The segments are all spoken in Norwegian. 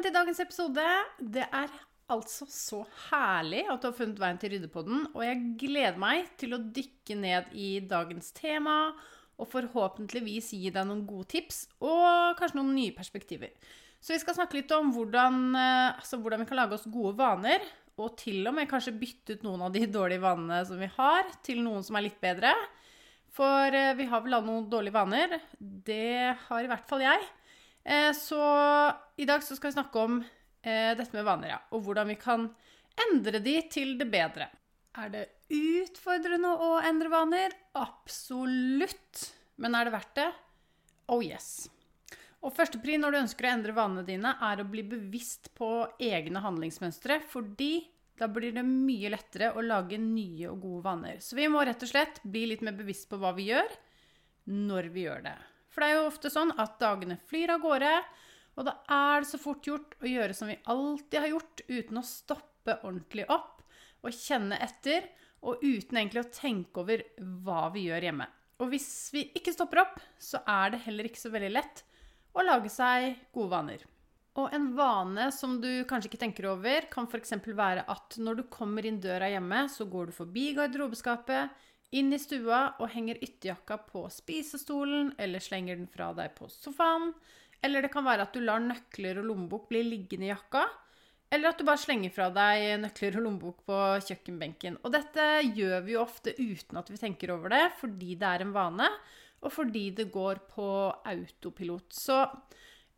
Velkommen til dagens episode. Det er altså så herlig at du har funnet veien til Ryddepodden, og jeg gleder meg til å dykke ned i dagens tema og forhåpentligvis gi deg noen gode tips og kanskje noen nye perspektiver. Så vi skal snakke litt om hvordan, eh, altså hvordan vi kan lage oss gode vaner, og til og med kanskje bytte ut noen av de dårlige vanene som vi har, til noen som er litt bedre. For eh, vi har vel alle noen dårlige vaner. Det har i hvert fall jeg. Eh, så i dag så skal vi snakke om eh, dette med vaner, ja. Og hvordan vi kan endre de til det bedre. Er det utfordrende å endre vaner? Absolutt. Men er det verdt det? Oh yes. Og førstepri når du ønsker å endre vanene dine, er å bli bevisst på egne handlingsmønstre, fordi da blir det mye lettere å lage nye og gode vaner. Så vi må rett og slett bli litt mer bevisst på hva vi gjør, når vi gjør det. For det er jo ofte sånn at dagene flyr av gårde, og da er det så fort gjort å gjøre som vi alltid har gjort, uten å stoppe ordentlig opp og kjenne etter, og uten egentlig å tenke over hva vi gjør hjemme. Og hvis vi ikke stopper opp, så er det heller ikke så veldig lett å lage seg gode vaner. Og en vane som du kanskje ikke tenker over, kan f.eks. være at når du kommer inn døra hjemme, så går du forbi garderobeskapet, inn i stua og henger ytterjakka på spisestolen, eller slenger den fra deg på sofaen. Eller det kan være at du lar nøkler og lommebok bli liggende i jakka. Eller at du bare slenger fra deg nøkler og lommebok på kjøkkenbenken. Og dette gjør vi jo ofte uten at vi tenker over det, fordi det er en vane, og fordi det går på autopilot. Så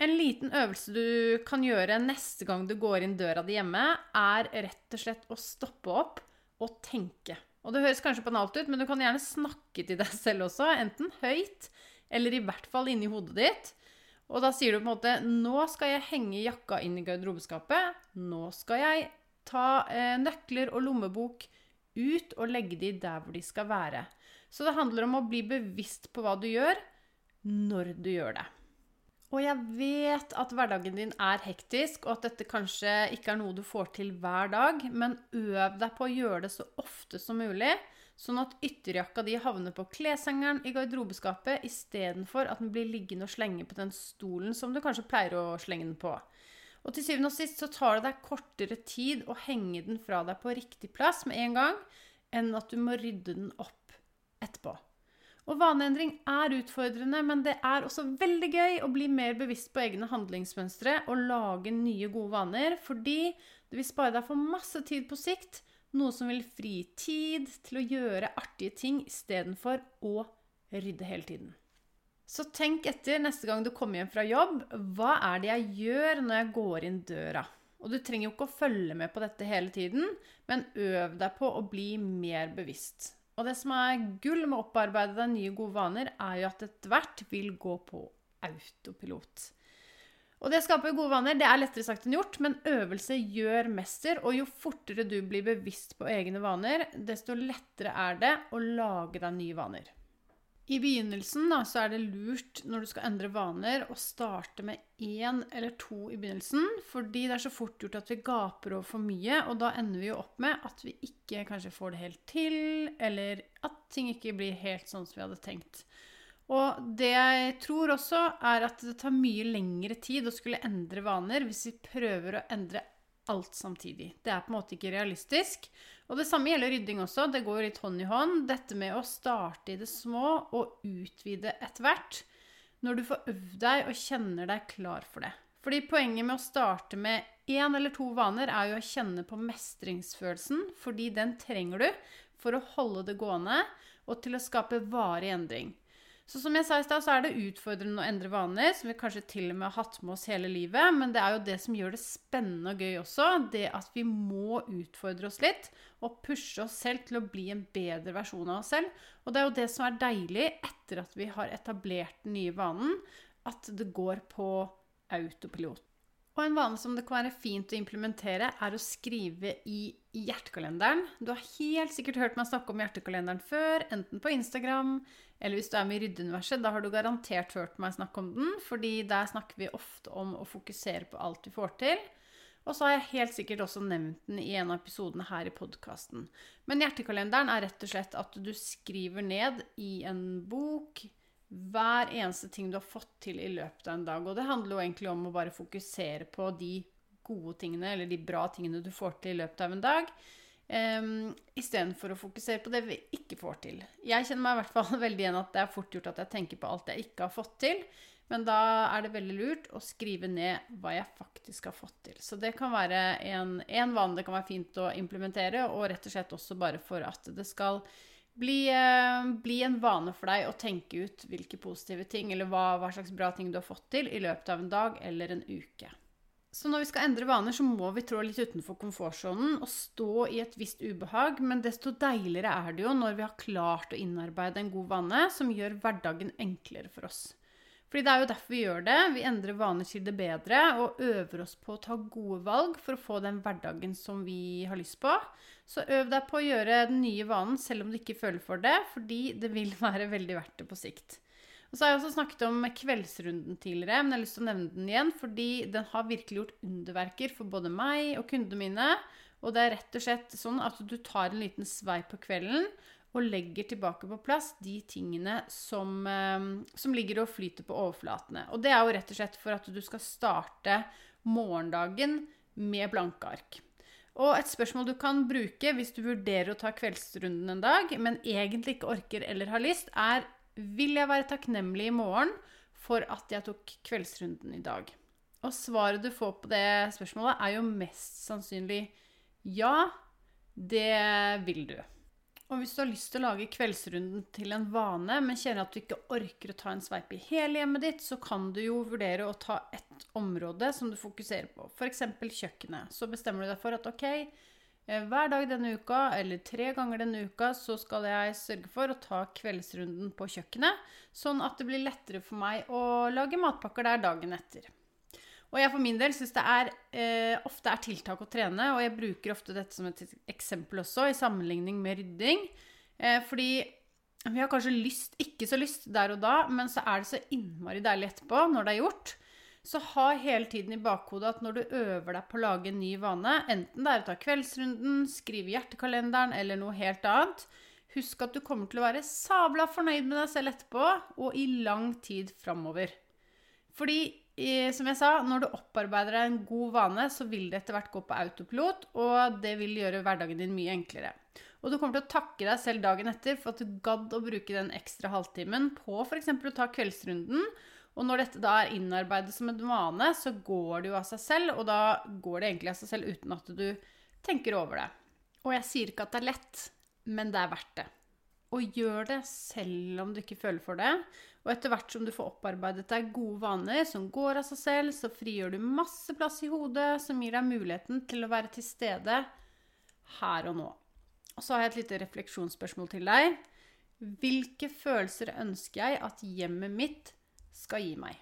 en liten øvelse du kan gjøre neste gang du går inn døra di hjemme, er rett og slett å stoppe opp og tenke. Og det høres kanskje banalt ut, men du kan gjerne snakke til deg selv også, enten høyt eller i hvert fall inni hodet ditt. Og da sier du på en måte Nå skal jeg henge jakka inn i garderobeskapet. Nå skal jeg ta eh, nøkler og lommebok ut og legge de der hvor de skal være. Så det handler om å bli bevisst på hva du gjør, når du gjør det. Og jeg vet at hverdagen din er hektisk, og at dette kanskje ikke er noe du får til hver dag, men øv deg på å gjøre det så ofte som mulig, sånn at ytterjakka di havner på kleshengeren i garderobeskapet istedenfor at den blir liggende og slenge på den stolen som du kanskje pleier å slenge den på. Og til syvende og sist så tar det deg kortere tid å henge den fra deg på riktig plass med en gang, enn at du må rydde den opp etterpå. Og vaneendring er utfordrende, men det er også veldig gøy å bli mer bevisst på egne handlingsmønstre og lage nye, gode vaner, fordi det vil spare deg for masse tid på sikt, noe som vil fri tid til å gjøre artige ting istedenfor å rydde hele tiden. Så tenk etter neste gang du kommer hjem fra jobb. Hva er det jeg gjør når jeg går inn døra? Og du trenger jo ikke å følge med på dette hele tiden, men øv deg på å bli mer bevisst. Og det som er gull med å opparbeide deg nye, gode vaner, er jo at ethvert vil gå på autopilot. Og det å skape gode vaner det er lettere sagt enn gjort, men øvelse gjør mester. Og jo fortere du blir bevisst på egne vaner, desto lettere er det å lage deg nye vaner. I begynnelsen da, så er det lurt når du skal endre vaner, å starte med én eller to i begynnelsen. Fordi det er så fort gjort at vi gaper over for mye, og da ender vi jo opp med at vi ikke kanskje får det helt til, eller at ting ikke blir helt sånn som vi hadde tenkt. Og det jeg tror også, er at det tar mye lengre tid å skulle endre vaner hvis vi prøver å endre alt samtidig. Det er på en måte ikke realistisk. Og det samme gjelder rydding også. Det går litt hånd i hånd. Dette med å starte i det små og utvide etter hvert. Når du får øvd deg og kjenner deg klar for det. Fordi poenget med å starte med én eller to vaner er jo å kjenne på mestringsfølelsen, fordi den trenger du for å holde det gående og til å skape varig endring. Så som jeg sa i stad, så er det utfordrende å endre vaner, som vi kanskje til og med har hatt med oss hele livet. Men det er jo det som gjør det spennende og gøy også. Det at vi må utfordre oss litt og pushe oss selv til å bli en bedre versjon av oss selv. Og det er jo det som er deilig etter at vi har etablert den nye vanen, at det går på autopilot. Og en vane som det kan være fint å implementere, er å skrive i hjertekalenderen. Du har helt sikkert hørt meg snakke om hjertekalenderen før, enten på Instagram eller hvis du er med i Ryddeuniverset. Da har du garantert hørt meg snakke om den, fordi der snakker vi ofte om å fokusere på alt vi får til. Og så har jeg helt sikkert også nevnt den i en av episodene her i podkasten. Men hjertekalenderen er rett og slett at du skriver ned i en bok hver eneste ting du har fått til i løpet av en dag. Og det handler jo egentlig om å bare fokusere på de gode tingene, eller de bra tingene du får til i løpet av en dag. Um, Istedenfor å fokusere på det vi ikke får til. Jeg kjenner meg i hvert fall veldig igjen at det er fort gjort at jeg tenker på alt jeg ikke har fått til. Men da er det veldig lurt å skrive ned hva jeg faktisk har fått til. Så det kan være en, en vane det kan være fint å implementere, og rett og slett også bare for at det skal bli, eh, bli, en vane for deg å tenke ut hvilke positive ting eller hva, hva, slags bra ting du har fått til i løpet av en dag eller en uke. Så når vi skal endre vaner, så må vi trå litt utenfor komfortsonen og stå i et visst ubehag, men desto deiligere er det jo når vi har klart å innarbeide en god vane som gjør hverdagen enklere for oss. Fordi det er jo derfor vi gjør det. Vi endrer vaner til det bedre og øver oss på å ta gode valg for å få den hverdagen som vi har lyst på. Så øv deg på å gjøre den nye vanen selv om du ikke føler for det, fordi det vil være veldig verdt det på sikt. Og så har jeg også snakket om kveldsrunden tidligere, men jeg har lyst til å nevne den igjen, fordi den har virkelig gjort underverker for både meg og kundene mine. Og det er rett og slett sånn at du tar en liten sveip på kvelden og legger tilbake på plass de tingene som, ehm, som, ligger og flyter på overflatene. Og det er jo rett og slett for at du skal starte morgendagen med blanke ark. Og et spørsmål du kan bruke hvis du vurderer å ta kveldsrunden en dag, men egentlig ikke orker eller har lyst, er vil jeg være takknemlig i morgen for at jeg tok kveldsrunden i dag? Og svaret du får på det spørsmålet, er jo mest sannsynlig ja, det vil du. Og hvis du har lyst til å lage kveldsrunden til en vane, men kjenner at du ikke orker å ta en sveip i hele hjemmet ditt, så kan du jo vurdere å ta ett område som du fokuserer på. F.eks. kjøkkenet. Så bestemmer du deg for at ok, eh, hver dag denne uka, eller tre ganger denne uka, så skal jeg sørge for å ta kveldsrunden på kjøkkenet, sånn at det blir lettere for meg å lage matpakker der dagen etter. Og jeg for min del syns det er, eh, ofte er tiltak å trene, og jeg bruker ofte dette som et eksempel også, i sammenligning med rydding. Eh, fordi vi har kanskje lyst, ikke så lyst der og da, men så er det så innmari deilig etterpå, når det er gjort. Så ha hele tiden i bakhodet at når du øver deg på å lage en ny vane, enten det er å ta kveldsrunden, skrive hjertekalenderen eller noe helt annet, husk at du kommer til å være sabla fornøyd med deg selv etterpå, og i lang tid framover. Fordi som jeg sa, når du opparbeider deg en god vane, så vil det etter hvert gå på autopilot, og det vil gjøre hverdagen din mye enklere. Og du kommer til å takke deg selv dagen etter for at du gadd å bruke den ekstra halvtimen på f.eks. å ta kveldsrunden. Og når dette da er innarbeidet som en vane, så går det jo av seg selv, og da går det egentlig av seg selv uten at du tenker over det. Og jeg sier ikke at det er lett, men det er verdt det. Og gjør det selv om du ikke føler for det. Og etter hvert som du får opparbeidet deg gode vaner som går av seg selv, så frigjør du masse plass i hodet som gir deg muligheten til å være til stede her og nå. Og så har jeg et lite refleksjonsspørsmål til deg. Hvilke følelser ønsker jeg at hjemmet mitt skal gi meg?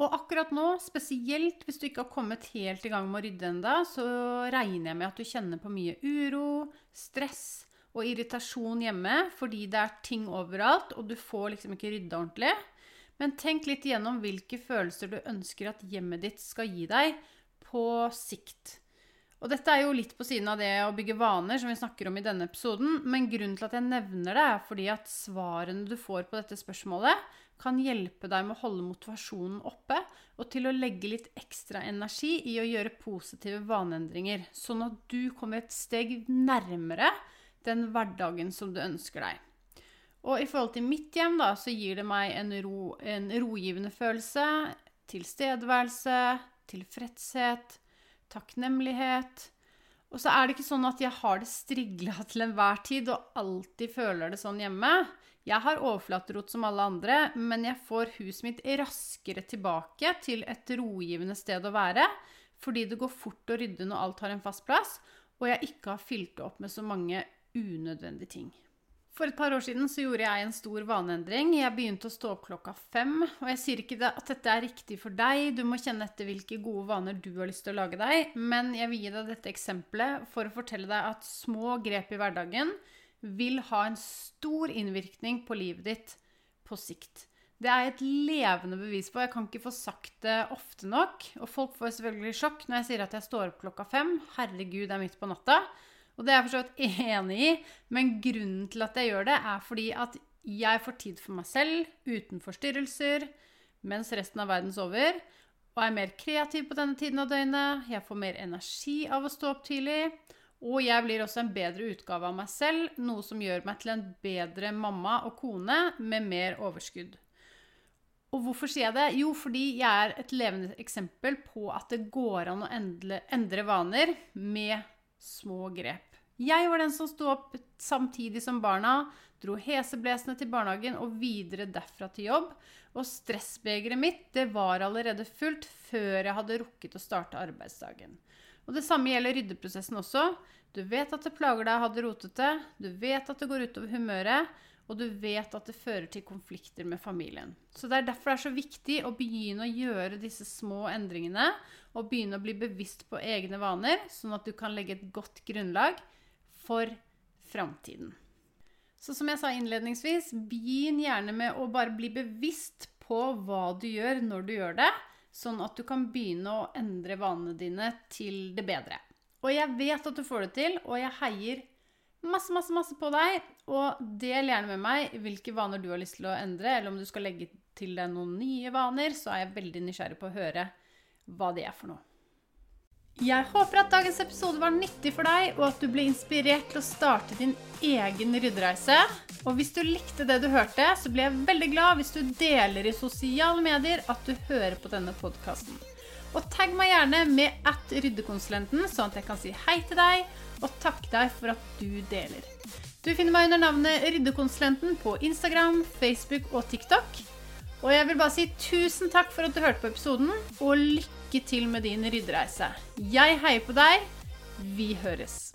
Og akkurat nå, spesielt hvis du ikke har kommet helt i gang med å rydde enda, så regner jeg med at du kjenner på mye uro, stress og irritasjon hjemme fordi det er ting overalt, og du får liksom ikke rydda ordentlig. Men tenk litt igjennom hvilke følelser du ønsker at hjemmet ditt skal gi deg på sikt. Og dette er jo litt på siden av det å bygge vaner, som vi snakker om i denne episoden. Men grunnen til at jeg nevner det, er fordi at svarene du får på dette spørsmålet, kan hjelpe deg med å holde motivasjonen oppe og til å legge litt ekstra energi i å gjøre positive vaneendringer, sånn at du kommer et steg nærmere den hverdagen som du ønsker deg. Og i forhold til mitt hjem, da, så gir det meg en, ro, en rogivende følelse, tilstedeværelse, tilfredshet takknemlighet. Og så er det ikke sånn at jeg har det strigla til enhver tid og alltid føler det sånn hjemme. Jeg har overflaterot som alle andre, men jeg får huset mitt raskere tilbake til et rogivende sted å være, fordi det går fort å rydde når alt har en fast plass, og jeg ikke har fylt det opp med så mange unødvendige ting. For et par år siden så gjorde jeg en stor vaneendring. Jeg begynte å stå opp klokka fem. Og jeg sier ikke at dette er riktig for deg, du må kjenne etter hvilke gode vaner du har lyst til å lage deg, men jeg vil gi deg dette eksempelet for å fortelle deg at små grep i hverdagen vil ha en stor innvirkning på livet ditt på sikt. Det er et levende bevis på. Jeg kan ikke få sagt det ofte nok. Og folk får selvfølgelig sjokk når jeg sier at jeg står opp klokka fem. Herregud, det er midt på natta. Og det er jeg for så vidt enig i, men grunnen til at jeg gjør det, er fordi at jeg får tid for meg selv uten forstyrrelser mens resten av verden sover. Og er mer kreativ på denne tiden av døgnet. Jeg får mer energi av å stå opp tidlig. Og jeg blir også en bedre utgave av meg selv, noe som gjør meg til en bedre mamma og kone med mer overskudd. Og hvorfor sier jeg det? Jo, fordi jeg er et levende eksempel på at det går an å endre, vaner med små grep. Jeg var den som sto opp samtidig som barna, dro heseblesende til barnehagen og videre derfra til jobb. Og stressbegeret mitt det var allerede fullt før jeg hadde rukket å starte arbeidsdagen. Og Det samme gjelder ryddeprosessen også. Du vet at det plager deg å ha det rotete, du vet at det går utover humøret, og du vet at det fører til konflikter med familien. Så Det er derfor det er så viktig å begynne å gjøre disse små endringene, og begynne å bli bevisst på egne vaner, sånn at du kan legge et godt grunnlag for framtiden. Så som jeg sa innledningsvis, begynn gjerne med å bare bli bevisst på hva du gjør når du gjør det, sånn at du kan begynne å endre vanene dine til det bedre. Og jeg vet at du får det til, og jeg heier masse, masse, masse på deg. Og del gjerne med meg hvilke vaner du har lyst til å endre, eller om du skal legge til deg noen nye vaner, så er jeg veldig nysgjerrig på å høre hva det er for noe. Jeg håper at dagens episode var nyttig for deg, og at du ble inspirert til å starte din egen ryddereise. Og hvis du likte det du hørte, så blir jeg veldig glad hvis du deler i sosiale medier at du hører på denne podkasten. Og tagg meg gjerne med at ryddekonsulenten, sånn at jeg kan si hei til deg og takke deg for at du deler. Du finner meg under navnet Ryddekonsulenten på Instagram, Facebook og TikTok. Og jeg vil bare si tusen takk for at du hørte på episoden, og lykke til med din ryddereise. Jeg heier på deg. Vi høres.